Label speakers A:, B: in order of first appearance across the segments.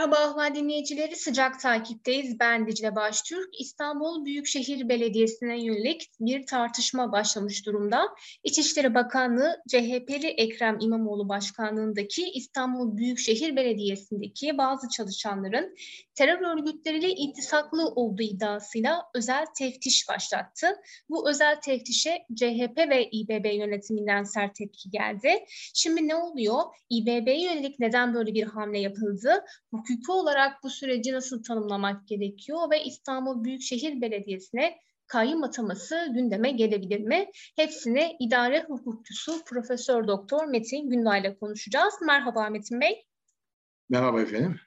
A: Merhaba Ahval dinleyicileri, sıcak takipteyiz. Ben Dicle Baştürk. İstanbul Büyükşehir Belediyesi'ne yönelik bir tartışma başlamış durumda. İçişleri Bakanlığı CHP'li Ekrem İmamoğlu başkanlığındaki İstanbul Büyükşehir Belediyesi'ndeki bazı çalışanların terör örgütleriyle iltisaklı olduğu iddiasıyla özel teftiş başlattı. Bu özel teftişe CHP ve İBB yönetiminden sert tepki geldi. Şimdi ne oluyor? İBB'ye yönelik neden böyle bir hamle yapıldı? Hukuki olarak bu süreci nasıl tanımlamak gerekiyor ve İstanbul Büyükşehir Belediyesi'ne kayyum ataması gündeme gelebilir mi? Hepsini idare hukukçusu Profesör Doktor Metin Günday ile konuşacağız. Merhaba Metin Bey.
B: Merhaba efendim.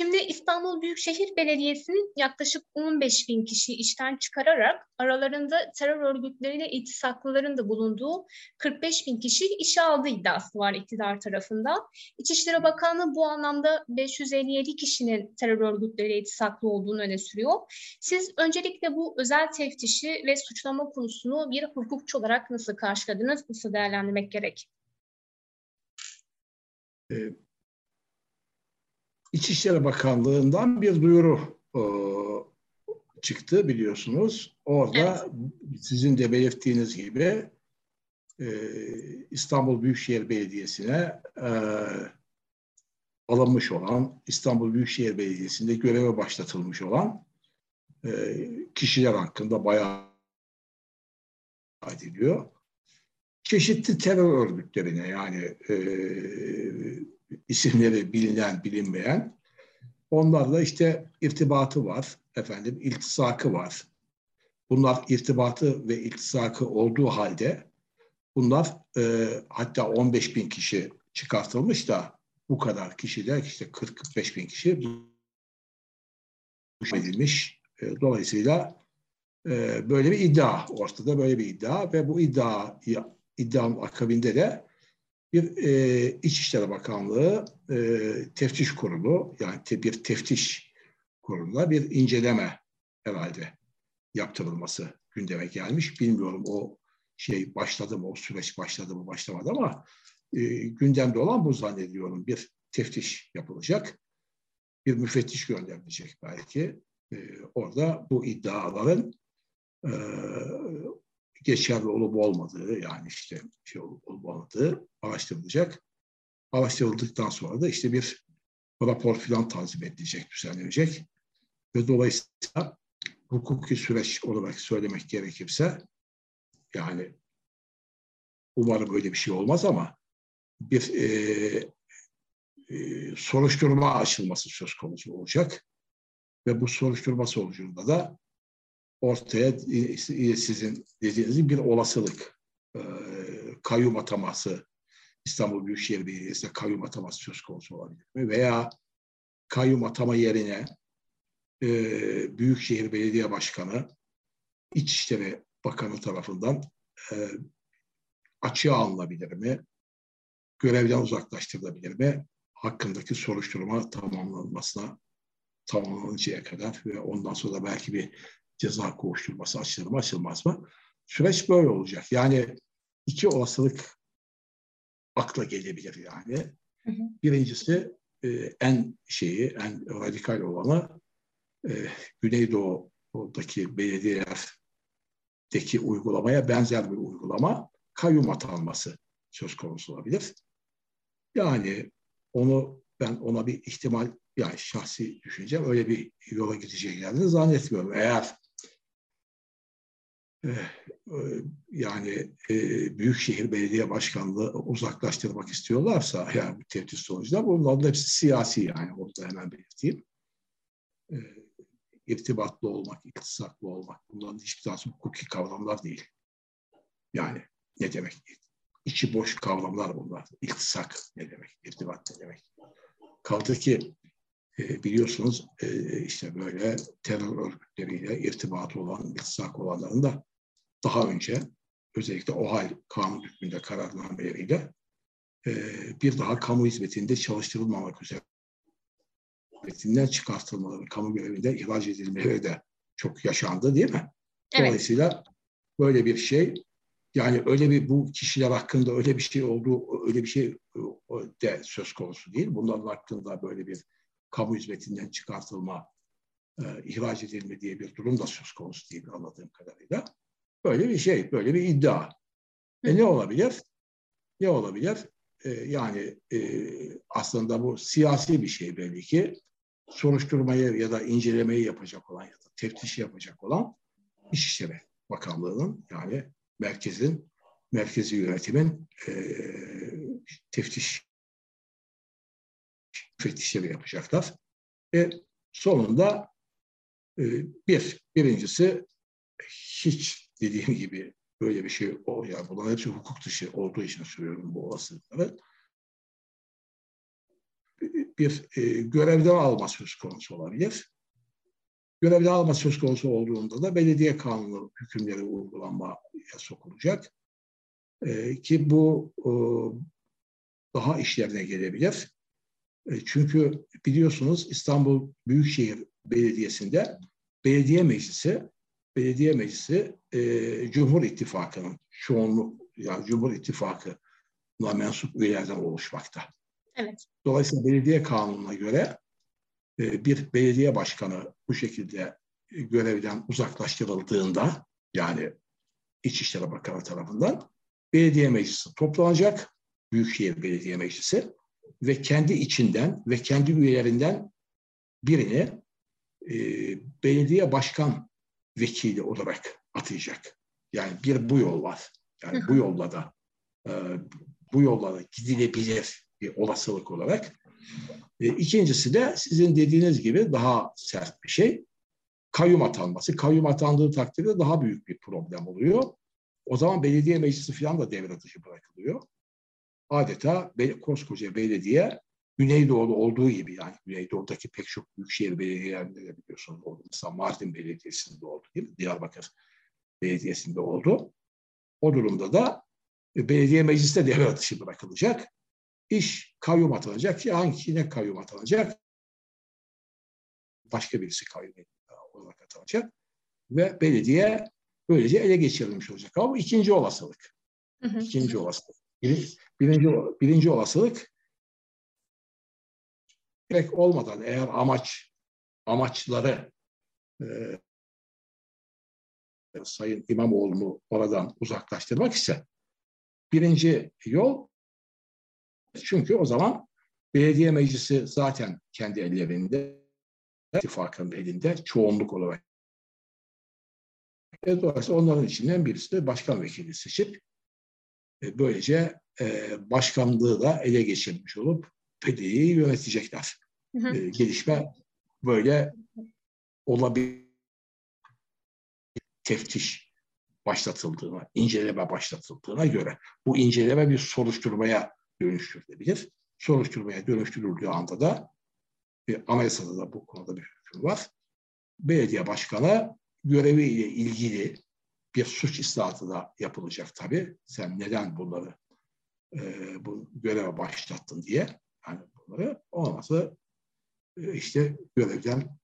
A: Şimdi İstanbul Büyükşehir Belediyesi'nin yaklaşık 15 bin kişi işten çıkararak aralarında terör örgütleriyle iltisaklıların da bulunduğu 45 bin kişi işe aldığı iddiası var iktidar tarafında. İçişleri Bakanlığı bu anlamda 557 kişinin terör örgütleriyle iltisaklı olduğunu öne sürüyor. Siz öncelikle bu özel teftişi ve suçlama konusunu bir hukukçu olarak nasıl karşıladınız, nasıl değerlendirmek gerek?
B: Evet İçişleri Bakanlığı'ndan bir duyuru e, çıktı biliyorsunuz. Orada evet. sizin de belirttiğiniz gibi e, İstanbul Büyükşehir Belediyesi'ne e, alınmış olan, İstanbul Büyükşehir Belediyesi'nde göreve başlatılmış olan e, kişiler hakkında bayağı ediliyor. Çeşitli terör örgütlerine yani e, isimleri bilinen, bilinmeyen. Onlarla işte irtibatı var, efendim iltisakı var. Bunlar irtibatı ve iltisakı olduğu halde bunlar e, hatta 15 bin kişi çıkartılmış da bu kadar kişiler işte 40-45 bin kişi edilmiş. E, dolayısıyla e, böyle bir iddia ortada böyle bir iddia ve bu iddia iddianın akabinde de bir e, İçişleri Bakanlığı e, teftiş kurulu yani te, bir teftiş kuruluna bir inceleme herhalde yaptırılması gündeme gelmiş. Bilmiyorum o şey başladı mı, o süreç başladı mı, başlamadı ama e, gündemde olan bu zannediyorum. Bir teftiş yapılacak, bir müfettiş gönderilecek belki. E, orada bu iddiaların e, geçerli olup olmadığı yani işte şey olup olmadığı araştırılacak. Araştırıldıktan sonra da işte bir rapor filan tanzim edilecek, düzenlenecek. Ve dolayısıyla hukuki süreç olarak söylemek gerekirse yani umarım öyle bir şey olmaz ama bir e, e, soruşturma açılması söz konusu olacak. Ve bu soruşturma sonucunda da ortaya sizin dediğiniz gibi bir olasılık e, kayyum ataması İstanbul Büyükşehir Belediyesi'ne kayyum ataması söz konusu olabilir mi? Veya kayyum atama yerine e, Büyükşehir Belediye Başkanı İçişleri Bakanı tarafından e, açığa alınabilir mi? Görevden uzaklaştırılabilir mi? Hakkındaki soruşturma tamamlanmasına tamamlanıncaya kadar ve ondan sonra belki bir ceza kovuşturması açılır mı açılmaz mı? Süreç böyle olacak. Yani iki olasılık akla gelebilir yani. Hı hı. Birincisi e, en şeyi, en radikal olanı e, Güneydoğu'daki belediyelerdeki uygulamaya benzer bir uygulama kayyum atanması söz konusu olabilir. Yani onu ben ona bir ihtimal yani şahsi düşüncem öyle bir yola gideceklerini zannetmiyorum. Eğer yani e, Büyükşehir Belediye Başkanlığı uzaklaştırmak istiyorlarsa yani teftiş sonucunda bunların hepsi siyasi yani onu da hemen belirteyim. E, irtibatlı olmak, iktisatlı olmak bunların hiçbir tanesi hukuki kavramlar değil. Yani ne demek? İçi boş kavramlar bunlar. İktisak ne demek? İrtibat ne demek? Kaldı ki e, biliyorsunuz e, işte böyle terör örgütleriyle irtibatı olan, iltisak olanların da daha önce özellikle OHAL kanun hükmünde kararnameleriyle e, bir daha kamu hizmetinde çalıştırılmamak üzere hizmetinden çıkartılmaları, kamu görevinde ihraç edilmeleri de çok yaşandı değil mi?
A: Evet.
B: Dolayısıyla böyle bir şey yani öyle bir bu kişiler hakkında öyle bir şey olduğu öyle bir şey de söz konusu değil. Bunların hakkında böyle bir kamu hizmetinden çıkartılma, e, ihraç edilme diye bir durum da söz konusu değil anladığım kadarıyla. Böyle bir şey, böyle bir iddia. E ne olabilir? Ne olabilir? E, yani e, aslında bu siyasi bir şey belli ki. Soruşturmayı ya da incelemeyi yapacak olan ya da teftişi yapacak olan İçişleri Bakanlığı'nın yani merkezin, merkezi yönetimin e, teftiş müfettişleri yapacaklar. Ve sonunda e, bir, birincisi hiç dediğim gibi böyle bir şey o yani bunlar hepsi hukuk dışı olduğu için söylüyorum bu olasılıkları. Bir e, görevden alma söz konusu olabilir. Görevden alma söz konusu olduğunda da belediye kanunu hükümleri uygulanmaya sokulacak. E, ki bu e, daha işlerine gelebilir. E, çünkü biliyorsunuz İstanbul Büyükşehir Belediyesi'nde belediye meclisi belediye meclisi e, Cumhur İttifakı'nın çoğunluk yani Cumhur İttifakı'na mensup üyelerden oluşmakta.
A: Evet.
B: Dolayısıyla belediye kanununa göre e, bir belediye başkanı bu şekilde görevden uzaklaştırıldığında yani İçişleri Bakanı tarafından belediye meclisi toplanacak. Büyükşehir Belediye Meclisi ve kendi içinden ve kendi üyelerinden birini e, belediye başkan vekili olarak atayacak. Yani bir bu yol var. Yani bu yolla da e, bu yolla da gidilebilir bir olasılık olarak. E, ikincisi de sizin dediğiniz gibi daha sert bir şey. Kayyum atanması. Kayyum atandığı takdirde daha büyük bir problem oluyor. O zaman belediye meclisi falan da devre dışı bırakılıyor. Adeta koskoca belediye Güneydoğu'da olduğu gibi yani Güneydoğu'daki pek çok büyükşehir belediyelerinde de biliyorsunuz oldu. Mesela Mardin Belediyesi'nde oldu değil mi? Diyarbakır Belediyesi'nde oldu. O durumda da e, belediye mecliste devre dışı bırakılacak. İş kayyum atanacak ki hangisine kayyum atanacak? Başka birisi kayyum olarak atanacak. Ve belediye böylece ele geçirilmiş olacak. Ama bu ikinci olasılık. İkinci olasılık. Birinci, birinci, birinci olasılık gerek olmadan eğer amaç amaçları e, Sayın İmamoğlu'nu oradan uzaklaştırmak ise birinci yol çünkü o zaman belediye meclisi zaten kendi ellerinde ittifakın elinde çoğunluk olarak. E, dolayısıyla onların içinden birisi de başkan vekili seçip e, böylece e, başkanlığı da ele geçirmiş olup PD'yi yönetecekler. Hı hı. E, gelişme böyle olabilir. Teftiş başlatıldığına, inceleme başlatıldığına göre bu inceleme bir soruşturmaya dönüştürülebilir. Soruşturmaya dönüştürüldüğü anda da bir anayasada da bu konuda bir hüküm var. Belediye başkanı göreviyle ilgili bir suç islahatı da yapılacak tabii. Sen neden bunları e, bu göreve başlattın diye yani bunları olmazsa e, işte görevden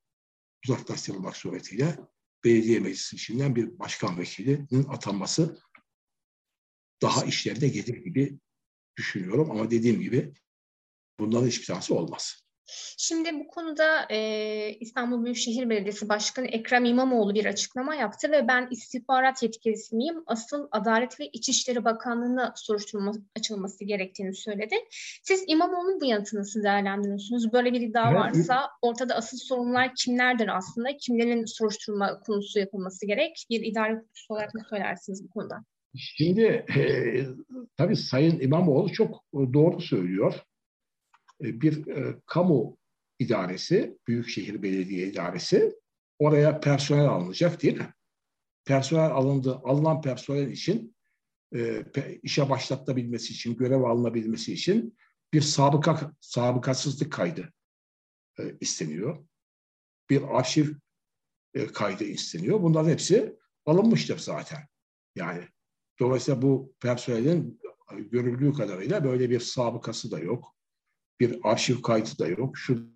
B: uzaklaştırılmak suretiyle belediye meclisi içinden bir başkan vekilinin atanması daha işlerine gelir gibi düşünüyorum ama dediğim gibi bunların hiçbir tanesi olmaz.
A: Şimdi bu konuda e, İstanbul Büyükşehir Belediyesi Başkanı Ekrem İmamoğlu bir açıklama yaptı ve ben istihbarat yetkilisi miyim? Asıl Adalet ve İçişleri Bakanlığı'na soruşturma açılması gerektiğini söyledi. Siz İmamoğlu'nun bu yanıtını nasıl değerlendiriyorsunuz? Böyle bir iddia evet. varsa ortada asıl sorunlar kimlerdir aslında? Kimlerin soruşturma konusu yapılması gerek? Bir idare hukukçusu olarak ne söylersiniz bu konuda?
B: Şimdi e, tabii Sayın İmamoğlu çok doğru söylüyor. E, bir e, kamu idaresi, Büyükşehir Belediye İdaresi oraya personel alınacak değil mi? Personel alındı, alınan personel için e, işe başlatabilmesi için, görev alınabilmesi için bir sabıka sabıkasızlık kaydı e, isteniyor. Bir arşiv e, kaydı isteniyor. Bunların hepsi alınmıştır zaten. Yani dolayısıyla bu personelin görüldüğü kadarıyla böyle bir sabıkası da yok bir arşiv kaydı da yok, şu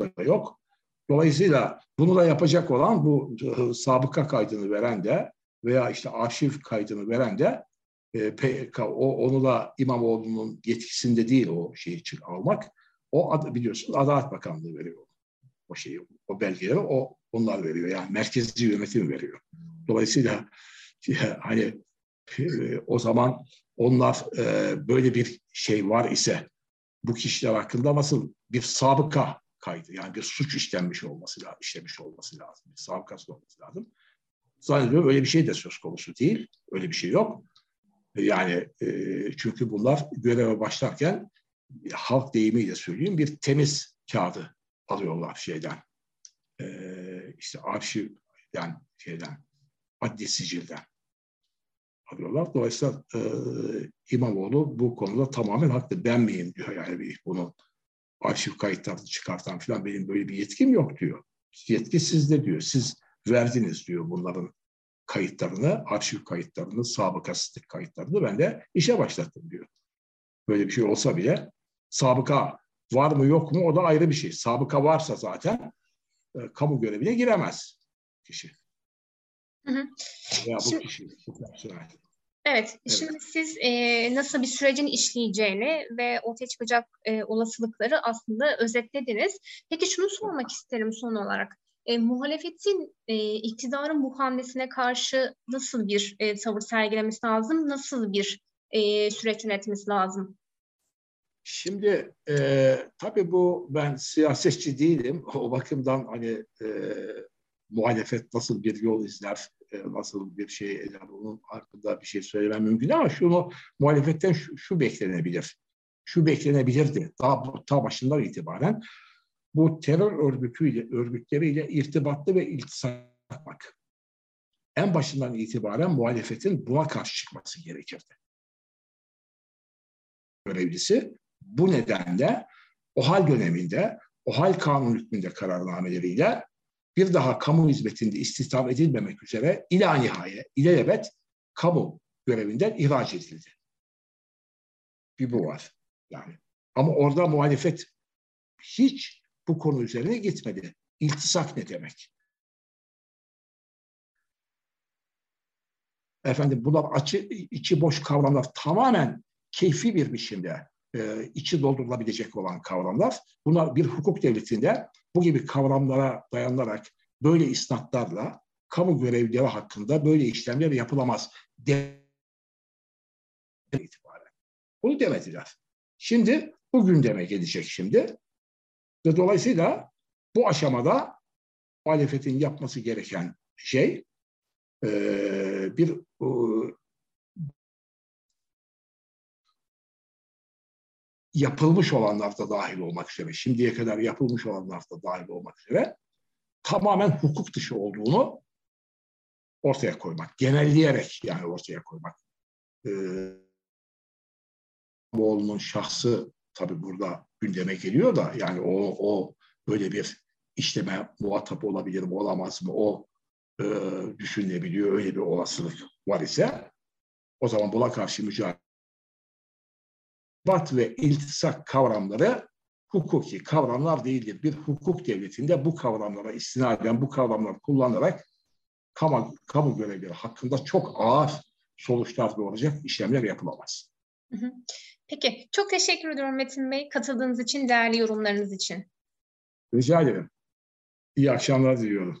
B: da yok. Dolayısıyla bunu da yapacak olan bu e, sabıka kaydını veren de veya işte arşiv kaydını veren de e, PK, o, onu da İmamoğlu'nun yetkisinde değil o şeyi almak. O ad, biliyorsun Adalet Bakanlığı veriyor o şeyi, o belgeleri o onlar veriyor. Yani merkezi yönetim veriyor. Dolayısıyla hani e, o zaman onlar e, böyle bir şey var ise bu kişiler hakkında nasıl bir sabıka kaydı yani bir suç işlenmiş olması lazım, işlemiş olması lazım. Bir sabıkası olması lazım. Zannediyorum öyle bir şey de söz konusu değil. Öyle bir şey yok. Yani e, çünkü bunlar göreve başlarken halk deyimiyle söyleyeyim bir temiz kağıdı alıyorlar şeyden. E, işte arşivden şeyden adli sicilden alıyorlar. Dolayısıyla e, İmamoğlu bu konuda tamamen haklı. Ben miyim diyor yani bir bunu arşiv kayıtlarını çıkartan falan benim böyle bir yetkim yok diyor. Yetki sizde diyor. Siz verdiniz diyor bunların kayıtlarını, arşiv kayıtlarını, sabıkasızlık kayıtlarını ben de işe başlattım diyor. Böyle bir şey olsa bile sabıka var mı yok mu o da ayrı bir şey. Sabıka varsa zaten e, kamu görevine giremez kişi. Hı hı. Veya bu
A: şimdi,
B: kişi, bu personel.
A: Evet, evet, şimdi siz e, nasıl bir sürecin işleyeceğini ve ortaya çıkacak e, olasılıkları aslında özetlediniz. Peki şunu sormak isterim son olarak. E, muhalefetin e, iktidarın bu hamlesine karşı nasıl bir e, tavır sergilemesi lazım? Nasıl bir e, süreç yönetmesi lazım?
B: Şimdi e, tabii bu ben siyasetçi değilim. O bakımdan hani e, muhalefet nasıl bir yol izler, e, nasıl bir şey eder onun hakkında bir şey söylemem mümkün ama şunu muhalefetten şu, şu beklenebilir. Şu beklenebilirdi daha ta başından itibaren bu terör örgütüyle örgütleriyle irtibatlı ve iltisak yapmak. En başından itibaren muhalefetin buna karşı çıkması gerekirdi. Görevlisi bu nedenle o hal döneminde, o hal kanun hükmünde kararnameleriyle bir daha kamu hizmetinde istihdam edilmemek üzere ila nihaye, ilelebet kamu görevinden ihraç edildi. Bir bu var. Yani. Ama orada muhalefet hiç bu konu üzerine gitmedi. İltisak ne demek? Efendim bunlar açı, içi boş kavramlar tamamen keyfi bir biçimde e, içi doldurulabilecek olan kavramlar. Bunlar bir hukuk devletinde bu gibi kavramlara dayanarak böyle isnatlarla kamu görevlileri hakkında böyle işlemler yapılamaz. De itibaren. Bunu demediler. Şimdi bu gündeme gelecek şimdi. Ve dolayısıyla bu aşamada muhalefetin yapması gereken şey e, bir e, yapılmış olanlar da dahil olmak üzere, şimdiye kadar yapılmış olanlar da dahil olmak üzere tamamen hukuk dışı olduğunu ortaya koymak, genelleyerek yani ortaya koymak. Ee, Moğol'un şahsı tabii burada gündeme geliyor da yani o, o böyle bir işleme muhatap olabilir mi olamaz mı o e, düşünülebiliyor öyle bir olasılık var ise o zaman buna karşı mücadele bat ve iltisak kavramları hukuki kavramlar değildir. Bir hukuk devletinde bu kavramlara istinaden bu kavramları kullanarak kamu, kamu görevleri hakkında çok ağır sonuçlar doğuracak işlemler yapılamaz.
A: Peki, çok teşekkür ediyorum Metin Bey katıldığınız için, değerli yorumlarınız için.
B: Rica ederim. İyi akşamlar diliyorum.